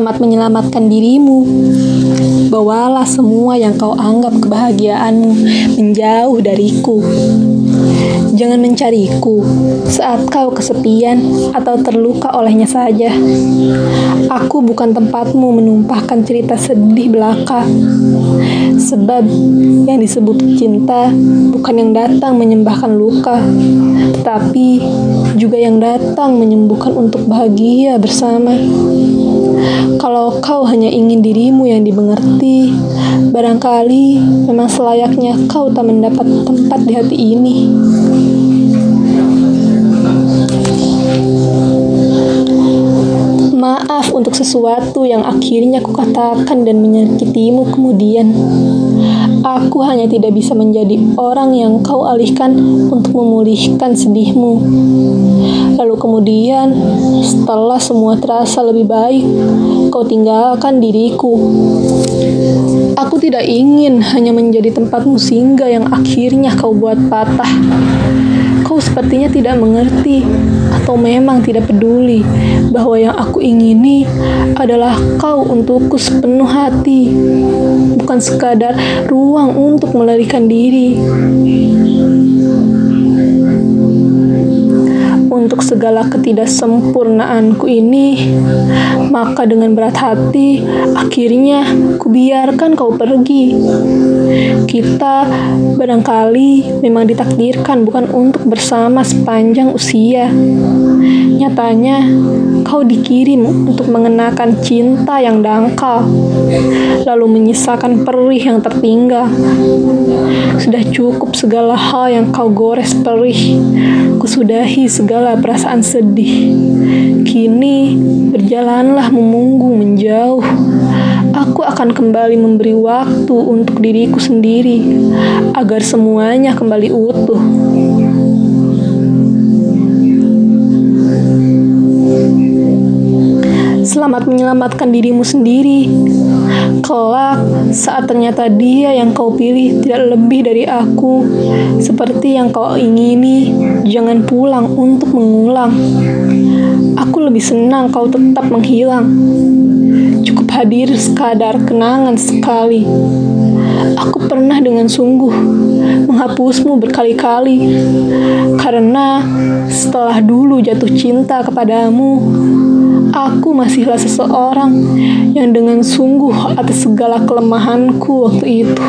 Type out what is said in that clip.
Selamat menyelamatkan dirimu. Bawalah semua yang kau anggap kebahagiaanmu menjauh dariku. Jangan mencariku saat kau kesepian atau terluka olehnya saja. Aku bukan tempatmu menumpahkan cerita sedih belaka. Sebab yang disebut cinta bukan yang datang menyembahkan luka, tetapi juga yang datang menyembuhkan untuk bahagia bersama. Kalau kau hanya ingin dirimu yang dimengerti, barangkali memang selayaknya kau tak mendapat tempat di hati ini. Maaf untuk sesuatu yang akhirnya kukatakan dan menyakitimu kemudian. Aku hanya tidak bisa menjadi orang yang kau alihkan untuk memulihkan sedihmu. Lalu kemudian, setelah semua terasa lebih baik, kau tinggalkan diriku. Aku tidak ingin hanya menjadi tempatmu singgah yang akhirnya kau buat patah. Kau sepertinya tidak mengerti atau memang tidak peduli bahwa yang aku ingini adalah kau untukku sepenuh hati, bukan sekadar ruang untuk melarikan diri. Segala ketidaksempurnaanku ini, maka dengan berat hati, akhirnya kubiarkan kau pergi. Kita barangkali memang ditakdirkan bukan untuk bersama sepanjang usia. Nyatanya, kau dikirim untuk mengenakan cinta yang dangkal, lalu menyisakan perih yang tertinggal. Sudah cukup segala hal yang kau gores perih, kusudahi segala perasaan sedih. Kini, berjalanlah memunggung menjauh. Aku akan kembali memberi waktu untuk diriku sendiri, agar semuanya kembali utuh. Selamat menyelamatkan dirimu sendiri. Kelak, saat ternyata dia yang kau pilih tidak lebih dari aku, seperti yang kau ingini, jangan pulang untuk mengulang. Aku lebih senang kau tetap menghilang. Cukup hadir sekadar kenangan sekali. Dengan sungguh menghapusmu berkali-kali, karena setelah dulu jatuh cinta kepadamu, aku masihlah seseorang yang dengan sungguh atas segala kelemahanku waktu itu.